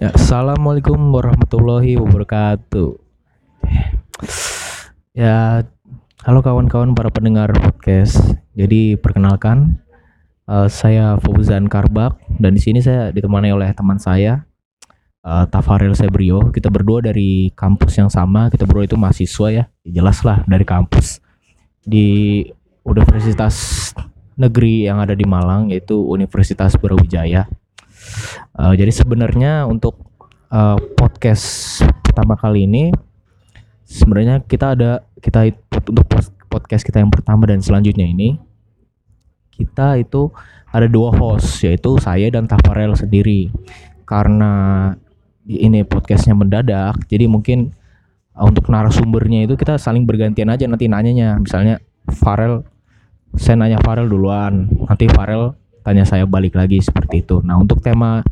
Ya, Assalamualaikum warahmatullahi wabarakatuh. Ya, halo kawan-kawan para pendengar podcast. Jadi perkenalkan, eh, saya Fauzan Karbak dan di sini saya ditemani oleh teman saya, eh, Tafarel Sebrio. Kita berdua dari kampus yang sama. Kita berdua itu mahasiswa ya, jelas lah dari kampus di Universitas Negeri yang ada di Malang yaitu Universitas Brawijaya. Uh, jadi sebenarnya untuk uh, podcast pertama kali ini sebenarnya kita ada kita it- untuk podcast kita yang pertama dan selanjutnya ini kita itu ada dua host yaitu saya dan Tafarel sendiri. Karena ini podcastnya mendadak jadi mungkin uh, untuk narasumbernya itu kita saling bergantian aja nanti nanyanya. Misalnya Farel saya nanya Farel duluan. Nanti Farel tanya saya balik lagi seperti itu. Nah, untuk tema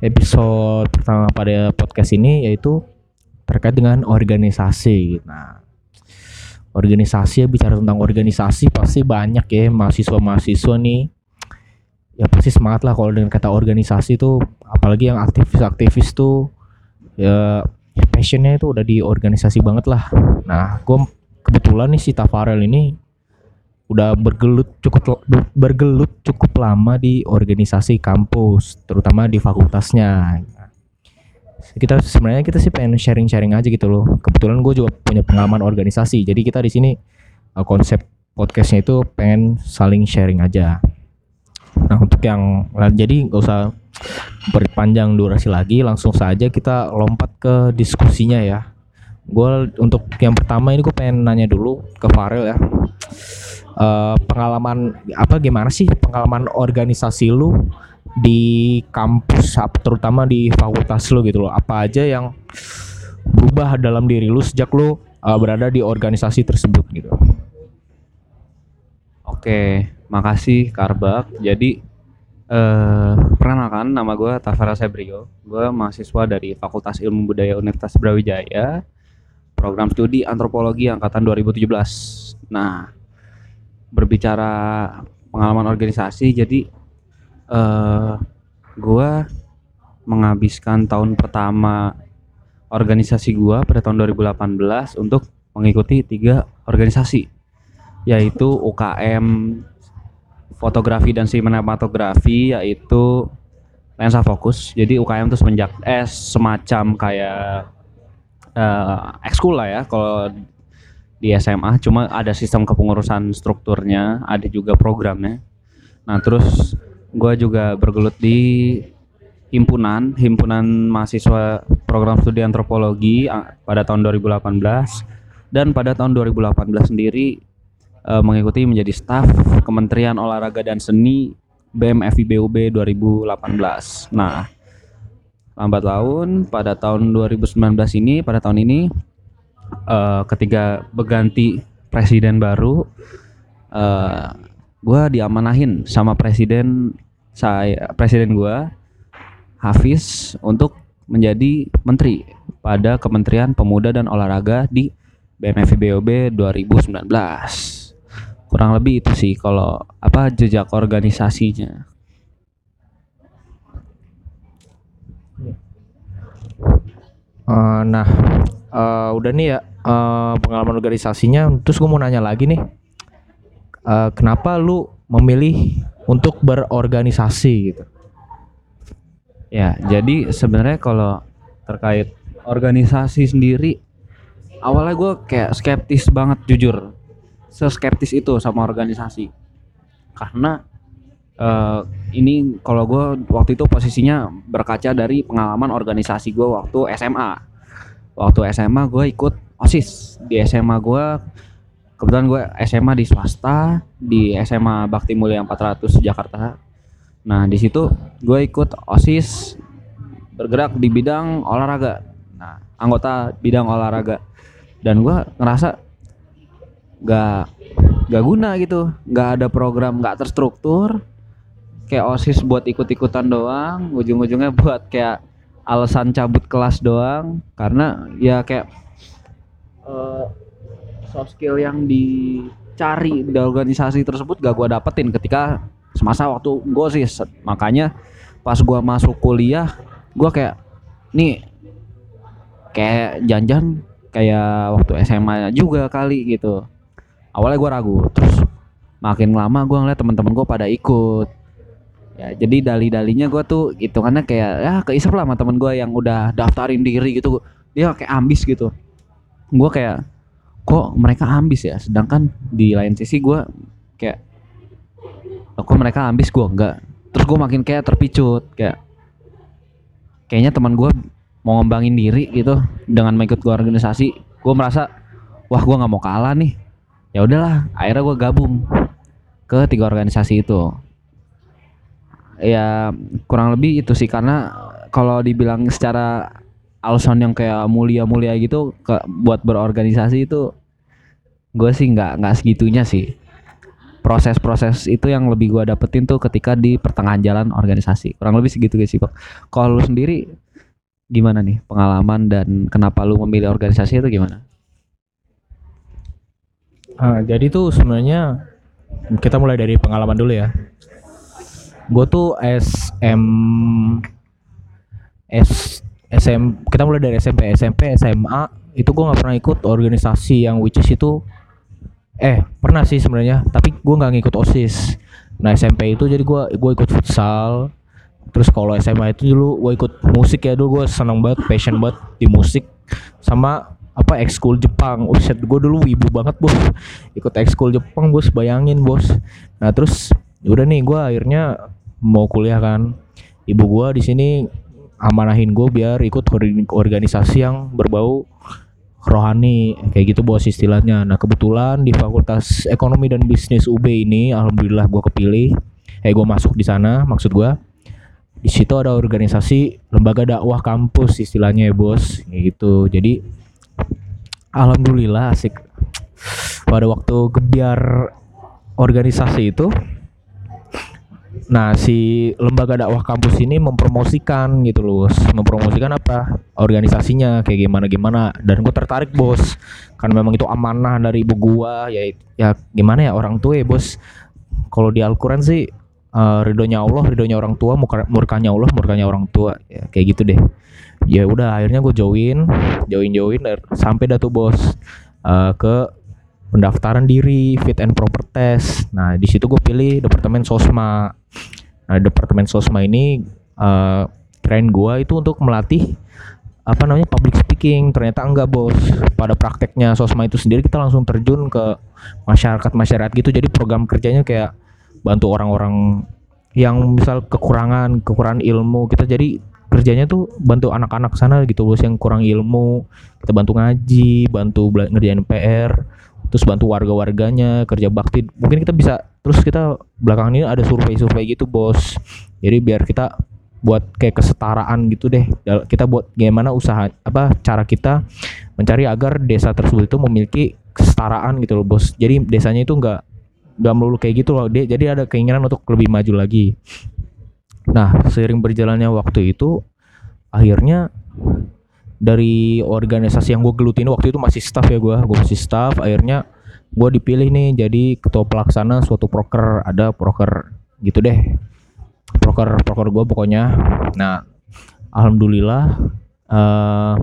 episode pertama pada podcast ini yaitu terkait dengan organisasi. Nah, organisasi ya bicara tentang organisasi pasti banyak ya mahasiswa-mahasiswa nih ya pasti semangat lah kalau dengan kata organisasi tuh apalagi yang aktivis-aktivis tuh ya, ya passionnya itu udah di organisasi banget lah. Nah, gue kebetulan nih si Tafarel ini udah bergelut cukup bergelut cukup lama di organisasi kampus, terutama di fakultasnya. Kita sebenarnya kita sih pengen sharing-sharing aja gitu loh. Kebetulan gue juga punya pengalaman organisasi, jadi kita di sini uh, konsep podcastnya itu pengen saling sharing aja. Nah untuk yang jadi nggak usah berpanjang durasi lagi, langsung saja kita lompat ke diskusinya ya. Gue untuk yang pertama ini gue pengen nanya dulu ke Farel ya eh, pengalaman apa gimana sih pengalaman organisasi lu di kampus terutama di fakultas lu gitu loh apa aja yang berubah dalam diri lu sejak lu eh, berada di organisasi tersebut gitu Oke, makasih Karbak. Jadi eh perkenalkan nama gue Tafara Sebrio. Gue mahasiswa dari Fakultas Ilmu Budaya Universitas Brawijaya, program studi antropologi angkatan 2017. Nah, berbicara pengalaman organisasi, jadi eh gue menghabiskan tahun pertama organisasi gue pada tahun 2018 untuk mengikuti tiga organisasi yaitu UKM fotografi dan sinematografi yaitu lensa fokus. Jadi UKM itu semenjak eh semacam kayak eh ekskul lah ya kalau di SMA cuma ada sistem kepengurusan strukturnya, ada juga programnya. Nah, terus gua juga bergelut di himpunan, himpunan mahasiswa program studi antropologi pada tahun 2018 dan pada tahun 2018 sendiri eh, mengikuti menjadi staf Kementerian Olahraga dan Seni BEM FIBUB 2018. Nah, lambat laun pada tahun 2019 ini, pada tahun ini eh, ketika berganti presiden baru, eh gue diamanahin sama presiden saya, presiden gue Hafiz untuk menjadi menteri pada Kementerian Pemuda dan Olahraga di BEM FIBUB 2019 kurang lebih itu sih kalau apa jejak organisasinya Eh, nah eh, udah nih ya eh, pengalaman organisasinya. Terus gue mau nanya lagi nih Eh, kenapa lu memilih untuk berorganisasi gitu? Ya jadi sebenarnya kalau terkait organisasi sendiri awalnya gue kayak skeptis banget jujur. Seskeptis itu sama organisasi. Karena eh, ini kalau gue waktu itu posisinya berkaca dari pengalaman organisasi gue waktu SMA waktu SMA gue ikut osis. Di SMA gue kebetulan gue SMA di swasta di SMA Bakti Mulia 400 Jakarta. Nah di situ gue ikut osis bergerak di bidang olahraga. Nah anggota bidang olahraga. Dan gue ngerasa gak gak guna gitu. Gak ada program gak terstruktur kayak osis buat ikut-ikutan doang ujung-ujungnya buat kayak alasan cabut kelas doang. Karena ya kayak eh, soft skill yang dicari di organisasi tersebut gak gua dapetin ketika semasa waktu gue sih. Makanya pas gua masuk kuliah gua kayak nih kayak janjan kayak waktu SMA juga kali gitu. Awalnya gue ragu terus makin lama gue ngeliat teman-teman gue pada ikut ya jadi dali-dalinya gue tuh hitungannya kayak ya keisep lah sama temen gue yang udah daftarin diri gitu. Dia kayak ambis gitu. Gue kayak kok mereka ambis ya? Sedangkan di lain sisi gue kayak "Loh, kok mereka ambis? Gue enggak. Terus gue makin kayak terpicut kayak kayaknya teman gue mau ngembangin diri gitu dengan mengikut gue organisasi. Gue merasa wah gue nggak mau kalah nih. Ya udahlah akhirnya gue gabung ke tiga organisasi itu ya kurang lebih itu sih karena kalau dibilang secara alasan yang kayak mulia-mulia gitu ke buat berorganisasi itu gue sih nggak nggak segitunya sih proses-proses itu yang lebih gue dapetin tuh ketika di pertengahan jalan organisasi kurang lebih segitu guys sih Pak. kalau lu sendiri gimana nih pengalaman dan kenapa lu memilih organisasi itu gimana Ah, jadi tuh sebenarnya kita mulai dari pengalaman dulu ya. Gue tuh SM S SM kita mulai dari SMP SMP SMA itu gue nggak pernah ikut organisasi yang which is itu eh pernah sih sebenarnya tapi gue nggak ngikut osis. Nah SMP itu jadi gue gue ikut futsal terus kalau SMA itu dulu gue ikut musik ya dulu gue seneng banget passion banget di musik sama apa ekskul Jepang. Uset gue dulu ibu banget bos. Ikut ekskul Jepang bos bayangin bos. Nah terus udah nih gue akhirnya mau kuliah kan. Ibu gue di sini amanahin gue biar ikut or- organisasi yang berbau rohani kayak gitu bos istilahnya. Nah kebetulan di Fakultas Ekonomi dan Bisnis UB ini alhamdulillah gue kepilih. Eh gue masuk di sana maksud gue di situ ada organisasi lembaga dakwah kampus istilahnya ya bos. Kayak gitu. Jadi alhamdulillah asik. Pada waktu gebiar organisasi itu nah si lembaga dakwah kampus ini mempromosikan gitu loh mempromosikan apa? Organisasinya kayak gimana gimana dan gue tertarik bos karena memang itu amanah dari ibu gua. Ya ya gimana ya orang tua ya bos. Kalau di Al-Quran sih eh, ridhonya Allah ridhonya orang tua murka- murkanya Allah murkanya orang tua. Ya kayak gitu deh. Ya udah akhirnya gue join join join sampai dah tuh bos eh, ke pendaftaran diri fit and proper test. Nah di situ gue pilih departemen sosma. Nah departemen sosma ini eh keren gue itu untuk melatih apa namanya public speaking. Ternyata enggak bos. Pada prakteknya sosma itu sendiri kita langsung terjun ke masyarakat masyarakat gitu. Jadi program kerjanya kayak bantu orang-orang yang misal kekurangan kekurangan ilmu kita jadi kerjanya tuh bantu anak-anak sana gitu bos yang kurang ilmu. Kita bantu ngaji bantu ngerjain PR terus bantu warga-warganya kerja bakti. Mungkin kita bisa terus kita belakangan ini ada survei-survei gitu bos. Jadi biar kita buat kayak kesetaraan gitu deh. Kita buat gimana usaha apa cara kita mencari agar desa tersebut itu memiliki kesetaraan gitu loh bos. Jadi desanya itu enggak nggak melulu kayak gitu loh. Dia jadi ada keinginan untuk lebih maju lagi. Nah seiring berjalannya waktu itu akhirnya dari organisasi yang gue gelutin waktu itu masih staff ya gue gue masih staff akhirnya gue dipilih nih jadi ketua pelaksana suatu proker. Ada proker gitu deh. Proker proker gue pokoknya. Nah alhamdulillah eh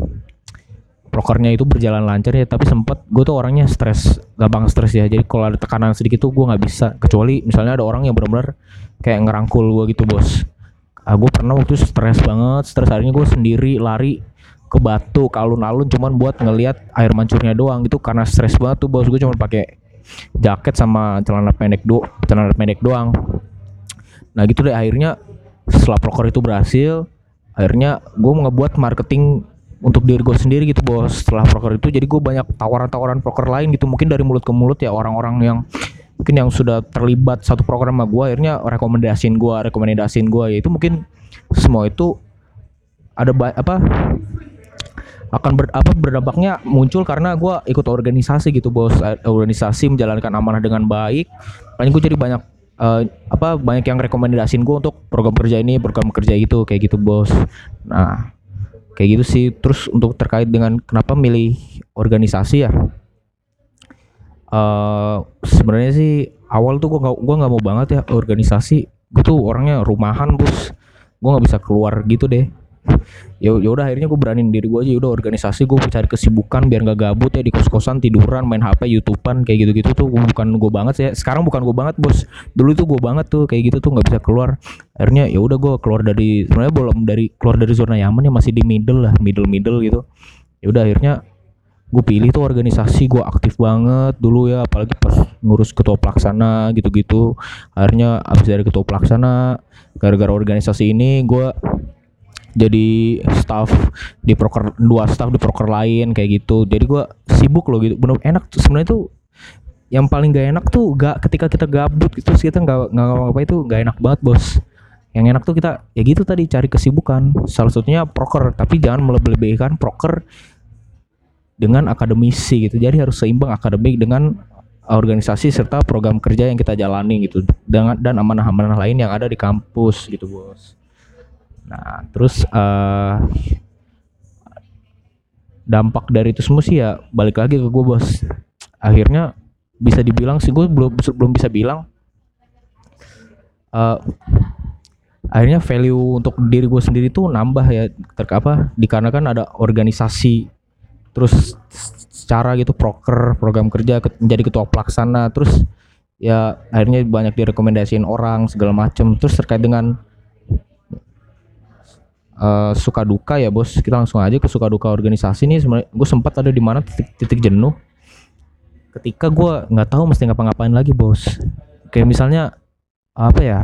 prokernya itu berjalan lancar ya. Tapi sempet gue tuh orangnya stres gampang stres ya. Jadi kalau ada tekanan sedikit tuh gue nggak bisa. Kecuali misalnya ada orang yang benar-benar kayak ngerangkul gue gitu bos. Ah, gue pernah waktu stres banget. Stres akhirnya gue sendiri lari ke batu ke alun-alun cuman buat ngelihat air mancurnya doang itu karena stres banget tuh bos. Gue cuma pakai jaket sama celana pendek do celana pendek doang. Nah gitu deh. Akhirnya setelah proker itu berhasil akhirnya gue ngebuat marketing untuk diri gue sendiri gitu bos. Setelah proker itu jadi gue banyak tawaran-tawaran proker lain gitu. Mungkin dari mulut ke mulut ya orang-orang yang mungkin yang sudah terlibat satu program sama gue akhirnya rekomendasiin gue rekomendasiin gue ya itu mungkin semua itu ada apa akan ber, apa berdampaknya muncul karena gue ikut organisasi gitu bos. Organisasi menjalankan amanah dengan baik. Paling gue jadi banyak eh, apa banyak yang rekomendasiin gue untuk program kerja ini program kerja itu kayak gitu bos. Nah kayak gitu sih. Terus untuk terkait dengan kenapa milih organisasi ya? Eh sebenarnya sih awal tuh gue gak gua nggak mau banget ya organisasi. Gue tuh orangnya rumahan bos. Gue nggak bisa keluar gitu deh ya ya udah akhirnya gue beraniin diri gue aja. Ya udah organisasi gue cari kesibukan biar nggak gabut ya di kos kosan tiduran main hp youtubean kayak gitu gitu tuh bukan gue banget sih sekarang bukan gue banget bos. Dulu tuh gue banget tuh kayak gitu tuh nggak bisa keluar. Akhirnya ya udah gue keluar dari sebenarnya belum dari keluar dari zona nyaman ya masih di middle lah middle middle gitu. Ya udah akhirnya gue pilih tuh organisasi. Gue aktif banget dulu ya apalagi pas ngurus ketua pelaksana gitu-gitu. Akhirnya abis dari ketua pelaksana gara-gara organisasi ini gue jadi staff di proker dua staff di proker lain kayak gitu. Jadi gue sibuk loh gitu. Bener enak sebenarnya tuh yang paling gak enak tuh gak ketika kita gabut gitu terus kita nggak nggak apa itu gak enak banget bos. Yang enak tuh kita ya gitu tadi cari kesibukan. Salah satunya proker tapi jangan melebih-lebihkan proker dengan akademisi gitu. Jadi harus seimbang akademik dengan organisasi serta program kerja yang kita jalani gitu. Dengan dan amanah-amanah lain yang ada di kampus gitu bos nah terus eh dampak dari itu semua sih ya balik lagi ke gue bos. Akhirnya bisa dibilang sih gue belum belum bisa bilang eh akhirnya value untuk diri gue sendiri tuh nambah ya ter apa dikarenakan ada organisasi terus secara gitu proker program kerja ket- menjadi ketua pelaksana terus ya akhirnya banyak direkomendasiin orang segala macem terus terkait dengan eh, suka duka ya bos. Kita langsung aja ke suka duka organisasi nih. Sebenarnya gue sempat ada di mana titik, titik jenuh. Ketika gue nggak tahu mesti ngapa-ngapain lagi bos. Kayak misalnya apa ya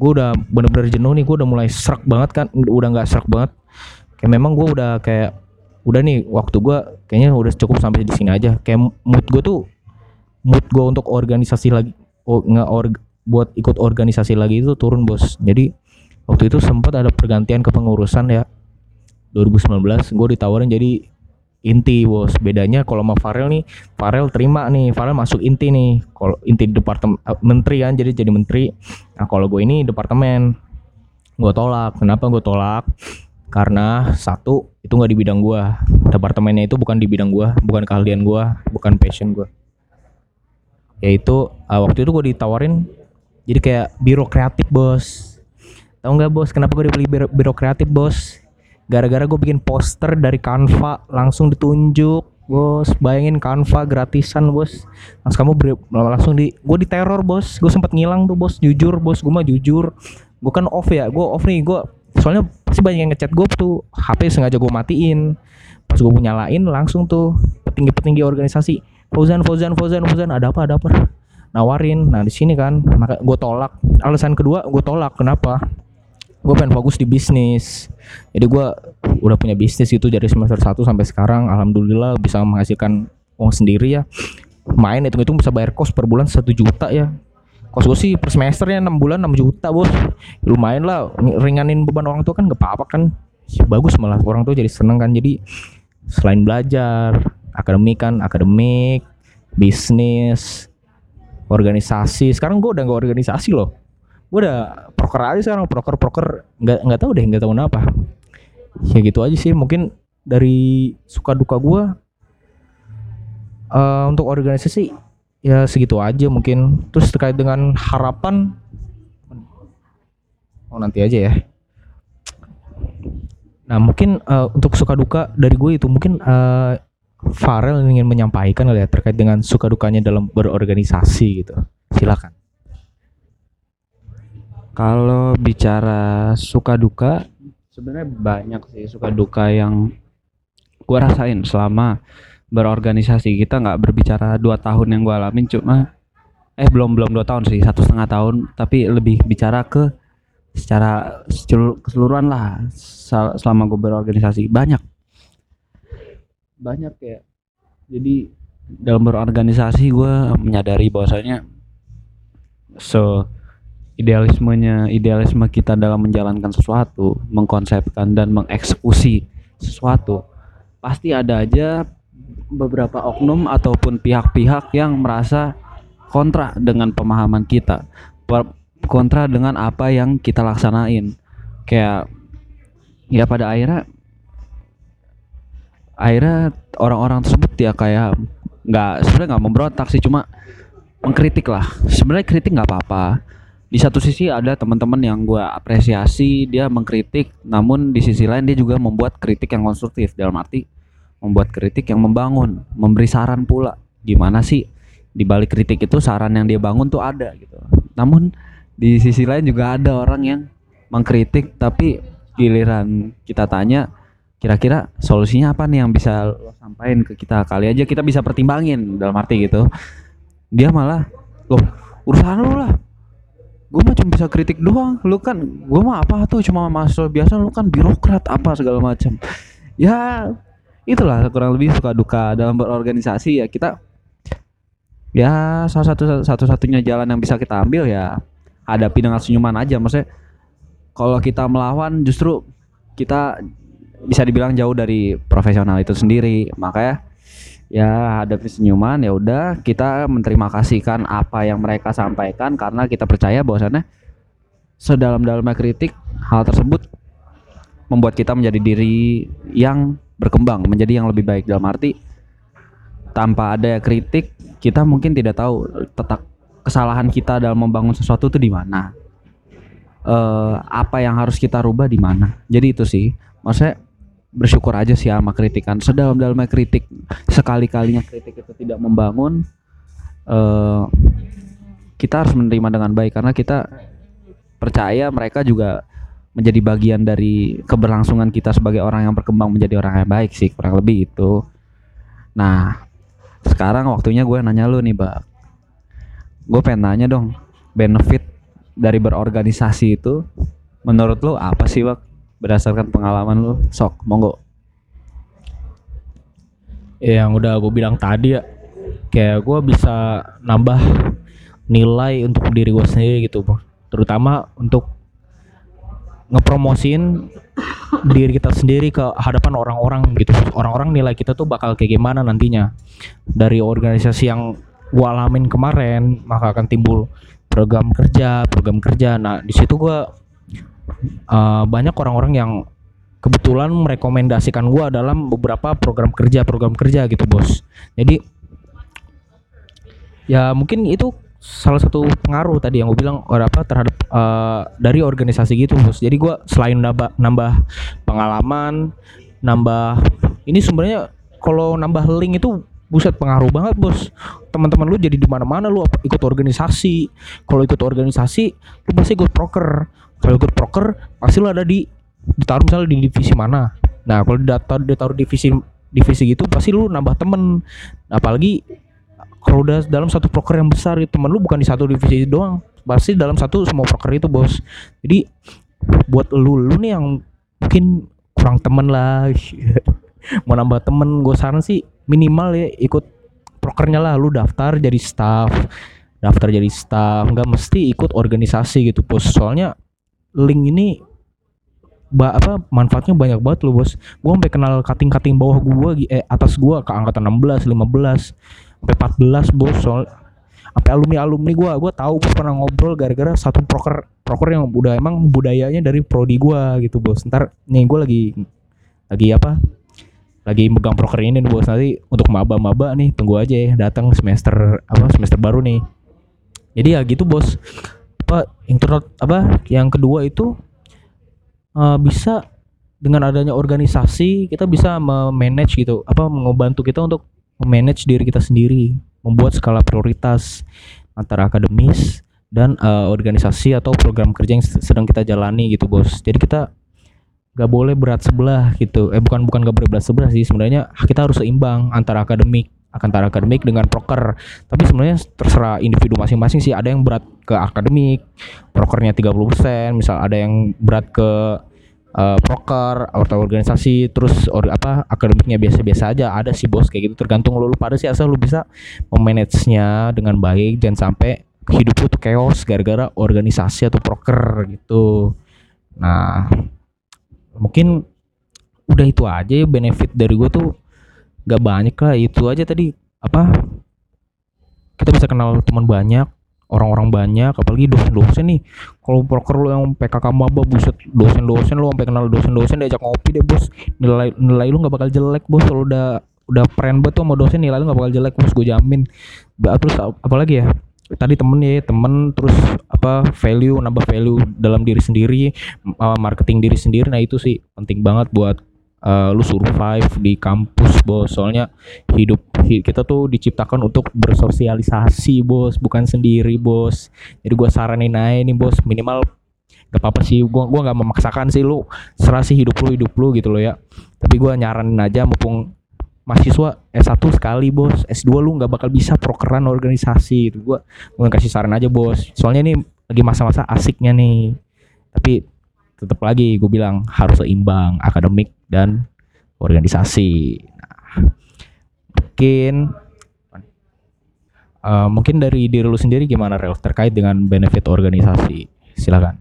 gue udah bener-bener jenuh nih gue udah mulai serak banget kan. Udah nggak serak banget. Kayak memang gue udah kayak udah nih waktu gue kayaknya udah cukup sampai di sini aja. Kayak mood gue tuh mood gue untuk organisasi lagi oh, nggak org- buat ikut organisasi lagi itu turun bos. Jadi waktu itu sempat ada pergantian kepengurusan ya. 2019 gue ditawarin jadi inti bos. Bedanya kalau sama Farel nih Farel terima nih Farel masuk inti nih. Kalau inti departemen eh, menteri kan jadi jadi menteri. Nah kalau gue ini departemen. Gue tolak. Kenapa gue tolak? Karena satu itu nggak di bidang gue departemennya itu bukan di bidang gue bukan keahlian gue bukan passion gue yaitu uh, waktu itu gue ditawarin jadi kayak biro kreatif bos tahu nggak bos? Kenapa gue dipilih biro, kreatif bos? Gara-gara gue bikin poster dari Canva langsung ditunjuk bos. Bayangin Canva gratisan bos. Langsung kamu beri- langsung di gue diteror bos. Gue sempat ngilang tuh bos. Jujur bos gue mah jujur. Gue kan off ya gue off nih gue soalnya pasti banyak yang ngechat gue tuh. HP sengaja gue matiin. Pas gue nyalain langsung tuh petinggi-petinggi organisasi Fauzan Fauzan Fauzan Fauzan ada apa ada apa? Nawarin. Nah di sini kan maka gue tolak. Alasan kedua gue tolak. Kenapa gue pengen fokus di bisnis. Jadi gue udah punya bisnis itu dari semester 1 sampai sekarang. Alhamdulillah bisa menghasilkan uang sendiri ya. Main hitung hitung bisa bayar kos per bulan satu juta ya. Kos gue sih per semesternya 6 bulan 6 juta bos. Lumayan lah ringanin beban orang tua kan gak apa-apa kan. Bagus malah orang tua jadi seneng kan. Jadi selain belajar akademik kan akademik bisnis organisasi. Sekarang gue udah nggak organisasi loh gue udah proker aja sekarang proker proker nggak nggak tahu deh nggak tahu kenapa. Ya gitu aja sih mungkin dari suka duka gue eh untuk organisasi ya segitu aja mungkin. Terus terkait dengan harapan oh nanti aja ya. Nah mungkin eh, untuk suka duka dari gue itu mungkin eh Farel ingin menyampaikan kali ya terkait dengan suka dukanya dalam berorganisasi gitu. Silakan Kalau bicara suka duka, sebenarnya banyak sih suka duka yang gua rasain selama berorganisasi. Kita nggak berbicara dua tahun yang gua alamin, cuma eh belum belum dua tahun sih, satu setengah tahun. Tapi lebih bicara ke secara seluruh- keseluruhan lah sel- selama gue berorganisasi banyak banyak ya jadi dalam berorganisasi gue menyadari bahwasanya so idealismenya idealisme kita dalam menjalankan sesuatu mengkonsepkan dan mengeksekusi sesuatu pasti ada aja beberapa oknum ataupun pihak-pihak yang merasa kontra dengan pemahaman kita kontra dengan apa yang kita laksanain. Kayak ya pada akhirnya akhirnya orang-orang tersebut ya kayak nggak sebenarnya nggak memberontak sih cuma mengkritik lah. Sebenarnya kritik nggak apa-apa di satu sisi ada teman-teman yang gue apresiasi dia mengkritik namun di sisi lain dia juga membuat kritik yang konstruktif. Dalam arti membuat kritik yang membangun memberi saran pula. Gimana sih di balik kritik itu saran yang dia bangun tuh ada gitu. Namun di sisi lain juga ada orang yang mengkritik tapi giliran kita tanya kira-kira solusinya apa nih yang bisa lo sampaikan ke kita kali aja? Kita bisa pertimbangin dalam arti gitu. Dia malah loh urusan lu lah gue mah cuma bisa kritik doang. Lu kan gue mah apa tuh? Cuma mahasiswa biasa lu kan birokrat apa segala macam. Ya itulah kurang lebih suka duka dalam berorganisasi ya. Kita ya salah satu satu satunya jalan yang bisa kita ambil ya hadapi dengan senyuman aja. Maksudnya kalau kita melawan justru kita bisa dibilang jauh dari profesional itu sendiri. Makanya ya hadapi senyuman ya udah kita menerima kasihkan apa yang mereka sampaikan karena kita percaya bahwasannya sedalam-dalamnya kritik hal tersebut membuat kita menjadi diri yang berkembang menjadi yang lebih baik. Dalam arti tanpa ada kritik kita mungkin tidak tahu tetap kesalahan kita dalam membangun sesuatu itu di mana. Uh, apa yang harus kita rubah di mana. Jadi itu sih. Maksudnya bersyukur aja sih sama kritikan. Sedalam-dalamnya kritik sekali-kalinya kritik itu tidak membangun uh, kita harus menerima dengan baik karena kita percaya mereka juga menjadi bagian dari keberlangsungan kita sebagai orang yang berkembang menjadi orang yang baik sih kurang lebih itu. Nah sekarang waktunya gue nanya lu nih bak. Gue pengen nanya dong benefit dari berorganisasi itu menurut lu apa sih bak berdasarkan pengalaman lu sok monggo. Ya, yang udah gue bilang tadi ya kayak gue bisa nambah nilai untuk diri gue sendiri gitu terutama untuk ngepromosin diri kita sendiri ke hadapan orang-orang gitu. Orang-orang nilai kita tuh bakal kayak gimana nantinya. Dari organisasi yang gue alamin kemarin maka akan timbul program kerja program kerja. Nah di situ gue uh, banyak orang-orang yang kebetulan merekomendasikan gue dalam beberapa program kerja program kerja gitu bos. Jadi ya mungkin itu salah satu pengaruh tadi yang gue bilang apa terhadap uh, dari organisasi gitu bos. Jadi gue selain nambah nambah pengalaman nambah ini sebenarnya kalau nambah link itu buset pengaruh banget bos. Teman-teman lu jadi di mana-mana lu ikut organisasi. Kalau ikut organisasi lu pasti ikut proker. Kalau ikut proker pasti lo ada di ditaruh misalnya di divisi mana. Nah kalau ditaruh ditaruh divisi divisi gitu pasti lu nambah temen. Apalagi kalau udah dalam satu proker yang besar itu temen lu bukan di satu divisi doang. Pasti dalam satu semua proker itu bos. Jadi buat lu lu nih yang mungkin kurang temen lah. Mau nambah temen gue saran sih minimal ya ikut prokernya lah. Lu daftar jadi staff daftar jadi staff. Nggak mesti ikut organisasi gitu bos. Soalnya link ini ba apa manfaatnya banyak banget loh bos. Gua sampai kenal cutting-cutting bawah gua eh atas gua ke angkatan 16 15 sampai 14 bos. Soal sampai alumni alumni gua gua tahu bos pernah ngobrol gara-gara satu proker proker yang udah emang budayanya dari prodi gua gitu bos. Ntar nih gua lagi lagi apa lagi megang proker ini nih bos. Nanti untuk maba-maba nih tunggu aja ya datang semester apa semester baru nih. Jadi ya gitu bos. Apa intro apa yang kedua itu uh, bisa dengan adanya organisasi kita bisa memanage gitu. Apa membantu kita untuk memanage diri kita sendiri membuat skala prioritas antara akademis dan uh, organisasi atau program kerja yang sedang kita jalani gitu bos. Jadi kita gak boleh berat sebelah gitu. Eh bukan bukan gak boleh berat sebelah sih. Sebenarnya kita harus seimbang antara akademik antara akademik dengan proker. Tapi sebenarnya terserah individu masing-masing sih. Ada yang berat ke akademik prokernya 30% misal ada yang berat ke uh, proker atau organisasi terus or, apa akademiknya biasa-biasa aja. Ada sih bos kayak gitu. Tergantung lu, lu pada sih asal lu bisa memanage-nya dengan baik. Dan sampai hidup lu tuh chaos gara-gara organisasi atau proker gitu. Nah mungkin udah itu aja ya benefit dari gue tuh gak banyak lah. Itu aja tadi apa kita bisa kenal teman banyak orang-orang banyak apalagi dosen-dosen nih. Kalau proker lu yang PKK maba buset dosen-dosen lu sampai kenal dosen-dosen diajak ngopi deh bos. Nilai nilai lu nggak bakal jelek bos. Kalau udah udah keren banget tuh sama dosen nilai lu nggak bakal jelek bos. Gue jamin. Terus apalagi ya tadi temen ya temen terus apa value nambah value dalam diri sendiri uh, marketing diri sendiri. Nah itu sih penting banget buat uh, lu survive di kampus bos. Soalnya hidup hi- kita tuh diciptakan untuk bersosialisasi bos bukan sendiri bos. Jadi gua saranin aja nih bos. Minimal gak apa-apa sih gua gua nggak memaksakan sih lu serah sih hidup lu hidup lu gitu loh ya. Tapi gua nyaranin aja mumpung mahasiswa S1 sekali bos. S2 lu nggak bakal bisa prokeran organisasi itu gua gua kasih saran aja bos. Soalnya ini lagi masa-masa asiknya nih. Tapi tetap lagi gue bilang harus seimbang akademik dan organisasi. Nah, mungkin eh, mungkin dari diri lu sendiri gimana rel terkait dengan benefit organisasi? Silakan.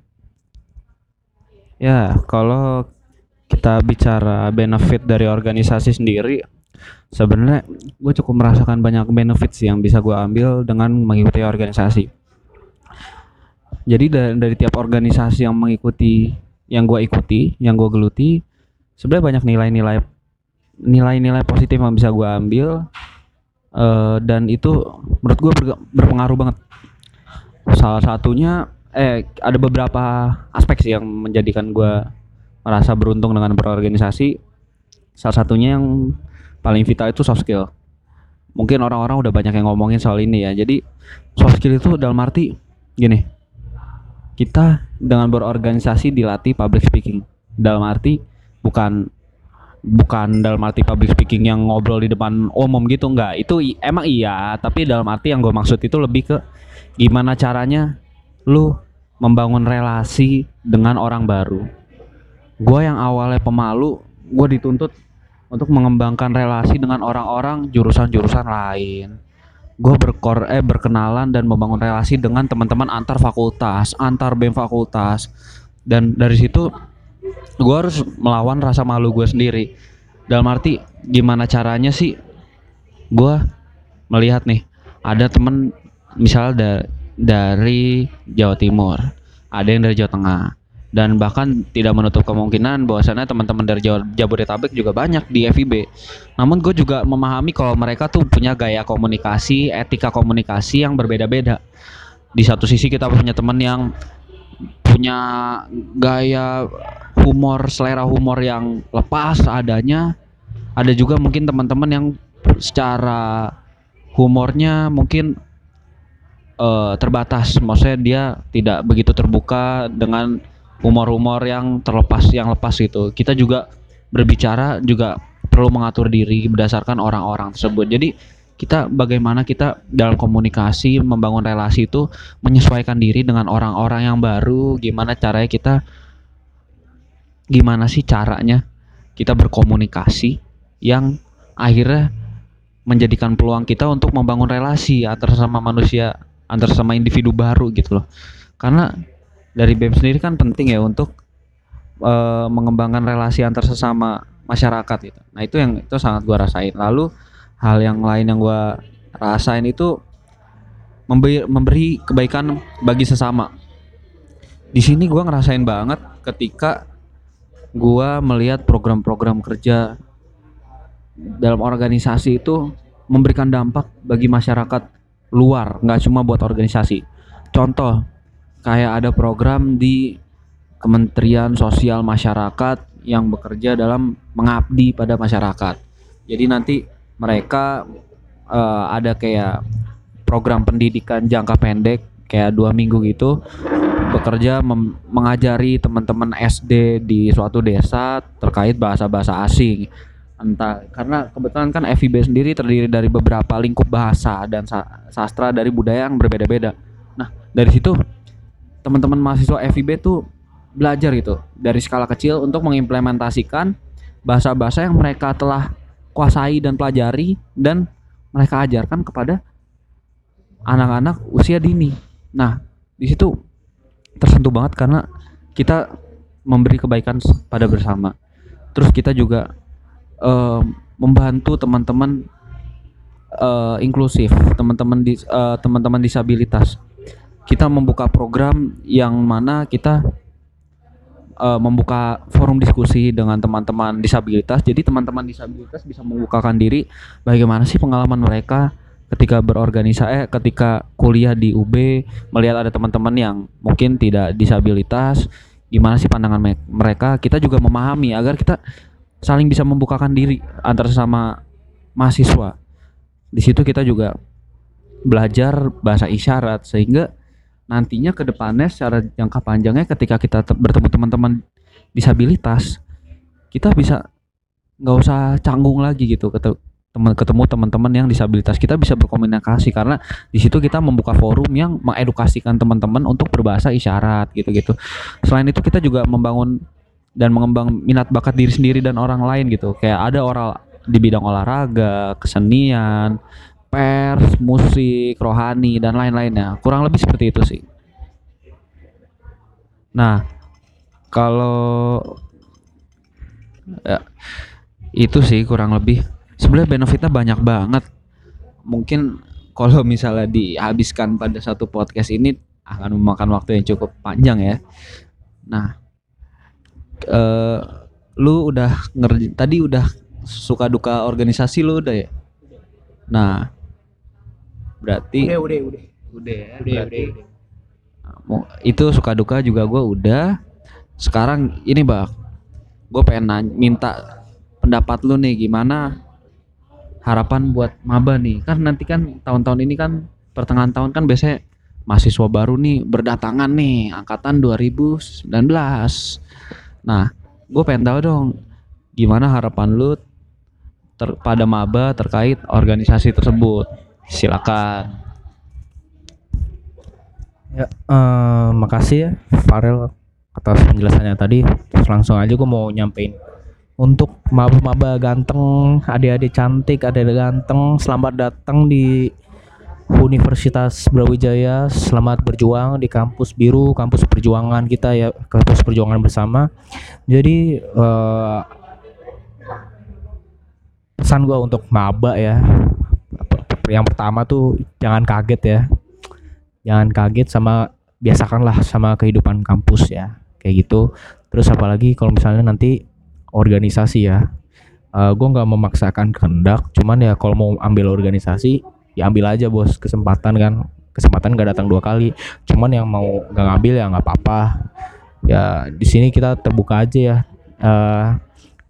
Ya, kalau kita bicara benefit dari organisasi sendiri, sebenarnya gue cukup merasakan banyak benefit sih yang bisa gue ambil dengan mengikuti organisasi. Jadi da- dari, tiap organisasi yang mengikuti, yang gue ikuti, yang gue geluti, sebenarnya banyak nilai-nilai nilai-nilai positif yang bisa gue ambil eh, dan itu menurut gue berpengaruh banget. Salah satunya eh ada beberapa aspek sih yang menjadikan gue merasa beruntung dengan berorganisasi salah satunya yang paling vital itu soft skill. Mungkin orang-orang udah banyak yang ngomongin soal ini ya. Jadi soft skill itu dalam arti gini. Kita dengan berorganisasi dilatih public speaking. Dalam arti bukan bukan dalam arti public speaking yang ngobrol di depan umum gitu enggak. Itu emang iya tapi dalam arti yang gue maksud itu lebih ke gimana caranya lu membangun relasi dengan orang baru. Gua yang awalnya pemalu, gue dituntut untuk mengembangkan relasi dengan orang-orang jurusan-jurusan lain. Gue berkor eh berkenalan dan membangun relasi dengan teman-teman antar fakultas, antar bem fakultas. Dan dari situ gue harus melawan rasa malu gue sendiri. Dalam arti gimana caranya sih gue melihat nih ada temen misalnya da- dari Jawa Timur, ada yang dari Jawa Tengah, dan bahkan tidak menutup kemungkinan bahwasannya teman-teman dari Jabodetabek juga banyak di FIB. Namun gue juga memahami kalau mereka tuh punya gaya komunikasi, etika komunikasi yang berbeda-beda. Di satu sisi kita punya teman yang punya gaya humor, selera humor yang lepas adanya. Ada juga mungkin teman-teman yang secara humornya mungkin eh, terbatas. Maksudnya dia tidak begitu terbuka dengan humor-humor yang terlepas, yang lepas gitu. Kita juga berbicara juga perlu mengatur diri berdasarkan orang-orang tersebut. Jadi kita bagaimana kita dalam komunikasi membangun relasi itu menyesuaikan diri dengan orang-orang yang baru, gimana caranya kita gimana sih caranya kita berkomunikasi yang akhirnya menjadikan peluang kita untuk membangun relasi antar sama manusia antar sama individu baru gitu loh karena dari BEM sendiri kan penting ya untuk eh, mengembangkan relasi antar sesama masyarakat gitu. Nah itu yang itu sangat gua rasain. Lalu hal yang lain yang gua rasain itu memberi, memberi kebaikan bagi sesama. Di sini gua ngerasain banget ketika gua melihat program-program kerja dalam organisasi itu memberikan dampak bagi masyarakat luar, nggak cuma buat organisasi. Contoh, kayak ada program di Kementerian Sosial Masyarakat yang bekerja dalam mengabdi pada masyarakat. Jadi nanti mereka eh, ada kayak program pendidikan jangka pendek kayak dua minggu gitu bekerja mengajari teman-teman SD di suatu desa terkait bahasa-bahasa asing entah karena kebetulan kan FIB sendiri terdiri dari beberapa lingkup bahasa dan sa- sastra dari budaya yang berbeda-beda. Nah, dari situ teman-teman mahasiswa FIB tuh belajar gitu dari skala kecil untuk mengimplementasikan bahasa-bahasa yang mereka telah kuasai dan pelajari dan mereka ajarkan kepada anak-anak usia dini. Nah, di situ tersentuh banget karena kita memberi kebaikan pada bersama. Terus kita juga eh, membantu teman-teman eh, inklusif, teman-teman dis, eh, teman-teman disabilitas. Kita membuka program yang mana kita eh, membuka forum diskusi dengan teman-teman disabilitas. Jadi teman-teman disabilitas bisa membukakan diri. Bagaimana sih pengalaman mereka ketika berorganisasi eh ketika kuliah di UB melihat ada teman-teman yang mungkin tidak disabilitas? Gimana sih pandangan me- mereka? Kita juga memahami agar kita saling bisa membukakan diri antar sesama mahasiswa. Di situ kita juga belajar bahasa isyarat sehingga nantinya ke depannya secara jangka panjangnya ketika kita te- bertemu teman-teman disabilitas kita bisa nggak usah canggung lagi gitu kete- teman ketemu teman-teman yang disabilitas kita bisa berkomunikasi karena di situ kita membuka forum yang mengedukasikan teman-teman untuk berbahasa isyarat gitu-gitu. Selain itu kita juga membangun dan mengembang minat bakat diri sendiri dan orang lain gitu. Kayak ada orang di bidang olahraga, kesenian, pers, musik, rohani dan lain-lainnya. Kurang lebih seperti itu sih. Nah, kalau ya, itu sih kurang lebih sebenarnya benefitnya banyak banget mungkin kalau misalnya dihabiskan pada satu podcast ini akan memakan waktu yang cukup panjang ya nah eh lu udah ngerti tadi udah suka duka organisasi lu udah ya nah berarti udah udah udah. Ya? Udah berarti Mau- itu suka duka juga gua udah. Sekarang ini bang gue pengen nanya, minta pendapat lu nih gimana harapan buat maba nih? Kan nanti kan tahun-tahun ini kan pertengahan tahun kan biasanya mahasiswa baru nih berdatangan nih angkatan 2019 nah gue pengen tahu dong gimana harapan lu ter- pada maba terkait organisasi tersebut silakan Ya, eh, makasih ya Farel atas penjelasannya tadi. Terus langsung aja gue mau nyampein untuk maba-maba ganteng, adik-adik cantik, adik-adik ganteng, selamat datang di Universitas Brawijaya. Selamat berjuang di kampus biru, kampus perjuangan kita ya, kampus perjuangan bersama. Jadi eh, pesan gue untuk maba ya. Yang pertama tuh jangan kaget ya. Jangan kaget sama biasakanlah sama kehidupan kampus ya kayak gitu. Terus apalagi kalau misalnya nanti organisasi ya. Uh, gue nggak memaksakan kehendak cuman ya kalau mau ambil organisasi ya ambil aja bos. Kesempatan kan kesempatan gak datang dua kali. Cuman yang mau nggak ngambil ya nggak apa-apa. Ya di sini kita terbuka aja ya. Uh,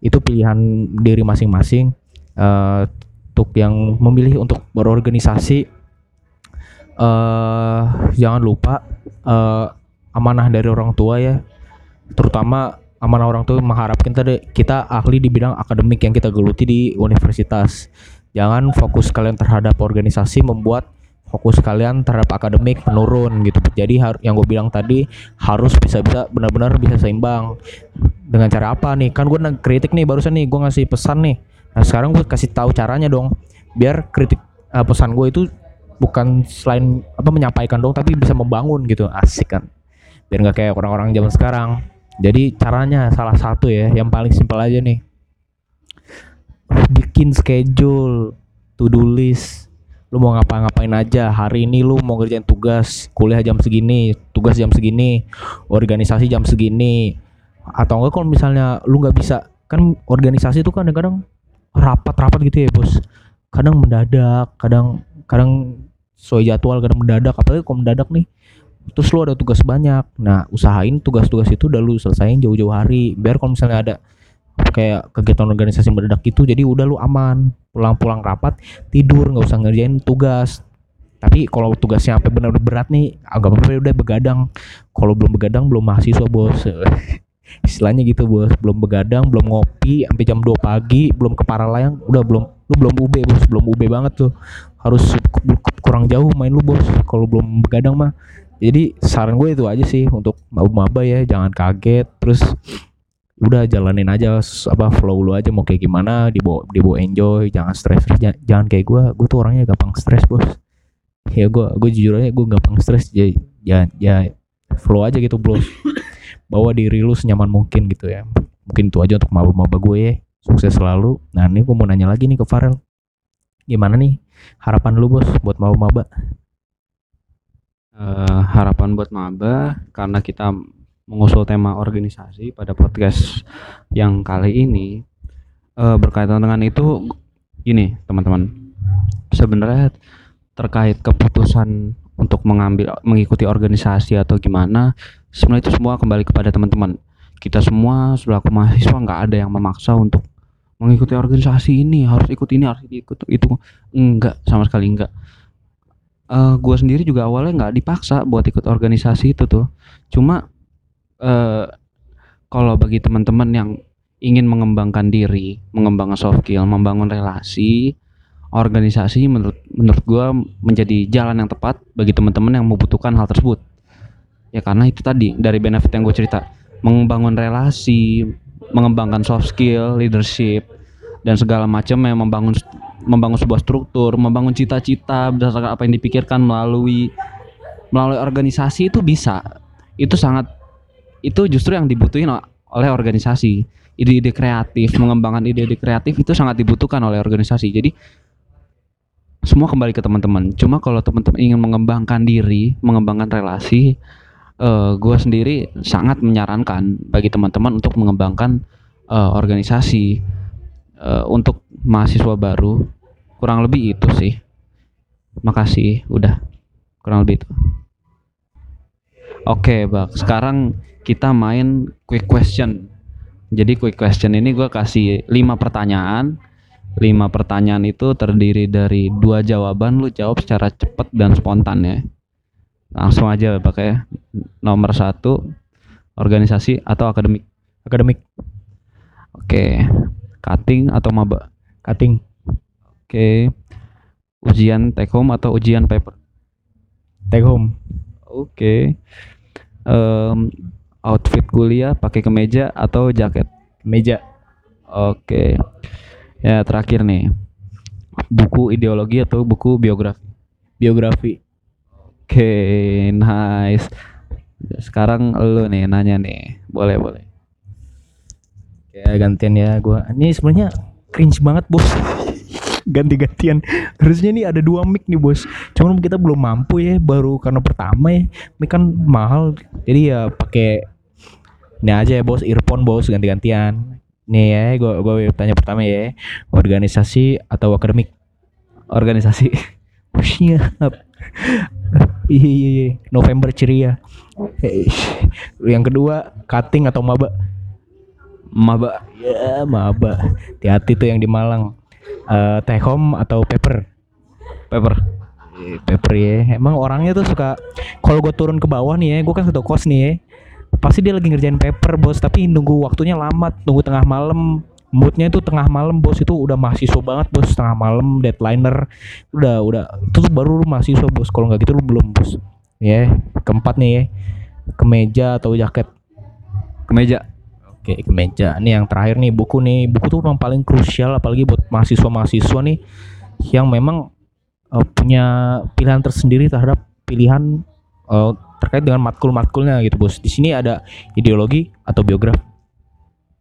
itu pilihan diri masing-masing. Uh, untuk yang memilih untuk berorganisasi eh jangan lupa eh amanah dari orang tua ya. Terutama amanah orang tua mengharapkan tadi kita ahli di bidang akademik yang kita geluti di universitas. Jangan fokus kalian terhadap organisasi membuat fokus kalian terhadap akademik menurun gitu. Jadi yang gue bilang tadi harus bisa bisa benar-benar bisa seimbang. Dengan cara apa nih? Kan gue kritik nih barusan nih gue ngasih pesan nih nah sekarang gue kasih tahu caranya dong biar kritik eh, pesan gue itu bukan selain apa menyampaikan dong tapi bisa membangun gitu. Asik kan? Biar nggak kayak orang-orang zaman sekarang. Jadi caranya salah satu ya yang paling simpel aja nih. Bikin schedule to do list. Lu mau ngapa-ngapain aja hari ini lu mau ngerjain tugas kuliah jam segini tugas jam segini organisasi jam segini. Atau enggak kalau misalnya lu nggak bisa kan organisasi itu kan kadang-kadang rapat-rapat gitu ya bos. Kadang mendadak kadang kadang sesuai jadwal kadang mendadak. Apalagi kalau mendadak nih terus lu ada tugas banyak. Nah usahain tugas-tugas itu udah lu selesain jauh-jauh hari. Biar kalau misalnya ada kayak kegiatan organisasi mendadak gitu jadi udah lu aman. Pulang-pulang rapat tidur nggak usah ngerjain tugas. Tapi kalau tugasnya sampai benar-benar berat nih agak apa udah begadang. Kalau belum begadang belum mahasiswa bos istilahnya gitu bos. Belum begadang belum ngopi sampai jam 2 pagi belum ke Paralayang. Udah belum lu belum UB bos. Belum UB banget tuh. Harus ku- kurang jauh main lu bos. Kalau belum begadang mah. Jadi saran gue itu aja sih untuk maba ya. Jangan kaget. Terus udah jalanin aja apa flow lu aja. Mau kayak gimana dibawa dibawa enjoy. Jangan stres. Jangan, jangan kayak gue gue tuh orangnya gampang stres bos. Ya gue gue jujur aja gue gampang stres. Ya ya ya flow aja gitu bos bawa diri lu senyaman mungkin gitu ya. Mungkin itu aja untuk maba-maba gue. Ya sukses selalu. Nah ini gue mau nanya lagi nih ke Farel. Gimana nih harapan lu bos buat maba-maba? Eh, harapan buat maba karena kita mengusul tema organisasi pada podcast yang kali ini eh, berkaitan dengan itu gini teman-teman. Sebenarnya terkait keputusan untuk mengambil mengikuti organisasi atau gimana sebenarnya itu semua kembali kepada teman-teman. Kita semua selaku mahasiswa nggak ada yang memaksa untuk mengikuti organisasi ini. Harus ikut ini harus ikut itu. Enggak sama sekali enggak uh, gue sendiri juga awalnya nggak dipaksa buat ikut organisasi itu tuh. Cuma uh, kalau bagi teman-teman yang ingin mengembangkan diri mengembangkan soft skill membangun relasi organisasi menurut menurut gue menjadi jalan yang tepat bagi teman-teman yang membutuhkan hal tersebut ya karena itu tadi dari benefit yang gue cerita membangun relasi mengembangkan soft skill leadership dan segala macam yang membangun membangun sebuah struktur membangun cita-cita berdasarkan apa yang dipikirkan melalui melalui organisasi itu bisa. Itu sangat itu justru yang dibutuhin oleh organisasi. Ide-ide kreatif mengembangkan ide-ide kreatif itu sangat dibutuhkan oleh organisasi. Jadi semua kembali ke teman-teman. Cuma kalau teman-teman ingin mengembangkan diri, mengembangkan relasi, uh, eh, gue sendiri sangat menyarankan bagi teman-teman untuk mengembangkan uh, organisasi uh, untuk mahasiswa baru. Kurang lebih itu sih. Makasih, udah kurang lebih itu. Oke, okay, bak. Sekarang kita main quick question. Jadi quick question ini gue kasih 5 pertanyaan lima pertanyaan itu terdiri dari dua jawaban lu jawab secara cepat dan spontan ya langsung aja pakai nomor satu organisasi atau akademik? Akademik. Oke cutting atau maba? Cutting. Oke ujian take home atau ujian paper? Take home. Oke um, outfit kuliah pakai kemeja atau jaket? Kemeja. Oke Ya terakhir nih, buku ideologi atau buku biografi? Biografi. Oke, okay, nice. Sekarang lu nih nanya nih, boleh boleh. Ya gantian ya, gua. Ini sebenarnya cringe banget bos. Ganti-gantian. Harusnya nih ada dua mic nih bos. Cuman kita belum mampu ya, baru karena pertama ya. Mic kan mahal, jadi ya pakai ini aja ya bos, earphone bos ganti-gantian. Nih ya, gue gue tanya pertama ya, organisasi atau akademik? Organisasi. Siap. Iya, iya, iya. November ceria. Yang kedua, cutting atau maba? Maba. Ya, maba. Hati-hati tuh yang di Malang. Uh, take home atau paper? Paper. Paper ya. Emang orangnya tuh suka kalau gue turun ke bawah nih ya, gue kan satu kos nih ya pasti dia lagi ngerjain paper bos tapi nunggu waktunya lama nunggu tengah malam moodnya itu tengah malam bos. Itu udah mahasiswa banget bos. Tengah malam deadlineer. Udah udah. Itu tuh baru lu mahasiswa bos. Kalau nggak gitu lu belum bos. Ya yeah. keempat nih ya. Kemeja atau jaket? Kemeja. Oke kemeja. Ini yang terakhir nih buku nih. Buku tuh memang paling krusial apalagi buat mahasiswa mahasiswa nih yang memang uh, punya pilihan tersendiri terhadap pilihan uh, terkait dengan matkul-matkulnya gitu bos. Di sini ada ideologi atau biografi.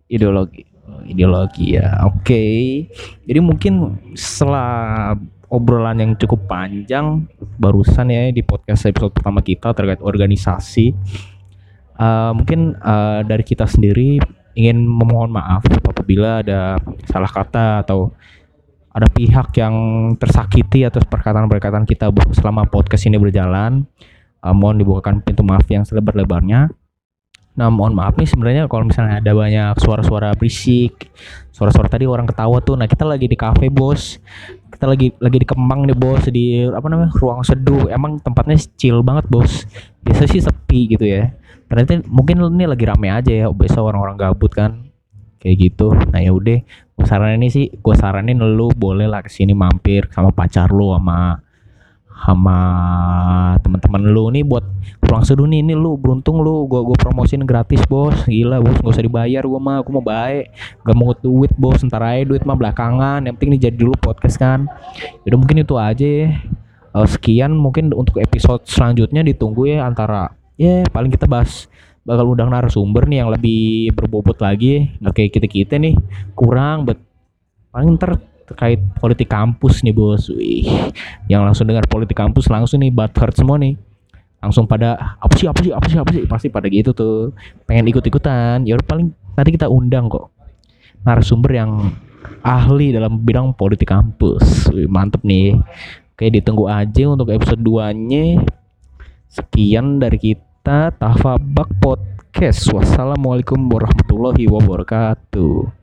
Ideologi. Ideologi ya. Oke. Okay. Jadi mungkin setelah obrolan yang cukup panjang barusan ya di podcast episode pertama kita terkait organisasi. Uh, mungkin uh, dari kita sendiri ingin memohon maaf apabila ada salah kata atau ada pihak yang tersakiti atas perkataan-perkataan kita selama podcast ini berjalan uh, mohon dibukakan pintu maaf yang selebar-lebarnya Nah mohon maaf nih sebenarnya kalau misalnya ada banyak suara-suara berisik, suara-suara tadi orang ketawa tuh. Nah kita lagi di cafe bos, kita lagi lagi di Kemang nih bos di apa namanya ruang seduh. Emang tempatnya chill banget bos. Biasa sih sepi gitu ya. Ternyata mungkin ini lagi rame aja ya. Biasa orang-orang gabut kan kayak gitu. Nah ya udah, saran ini sih, gue saranin lu boleh lah ke sini mampir sama pacar lu sama sama teman-teman lu nih buat pulang seduh nih ini lu beruntung lu gua gua promosin gratis bos. Gila bos gak usah dibayar gua mah aku mau baik. Gak mau duit bos ntar aja duit mah belakangan. Yang penting nih jadi dulu podcast kan. Udah mungkin itu aja ya. Uh, sekian mungkin untuk episode selanjutnya ditunggu ya antara ya yeah, paling kita bahas bakal undang narasumber nih yang lebih berbobot lagi. Nggak kayak kita kita nih kurang bet. Paling ntar terkait politik kampus nih bos. Wih yang langsung dengar politik kampus langsung nih butthurt semua nih. Langsung pada apa sih apa sih apa sih apa sih? Pasti pada gitu tuh. Pengen ikut ikutan ya paling tadi kita undang kok narasumber yang ahli dalam bidang politik kampus. Wih, mantep nih. Oke, ditunggu aja untuk episode 2-nya. Sekian dari kita Tafabak Podcast. Wassalamualaikum warahmatullahi wabarakatuh.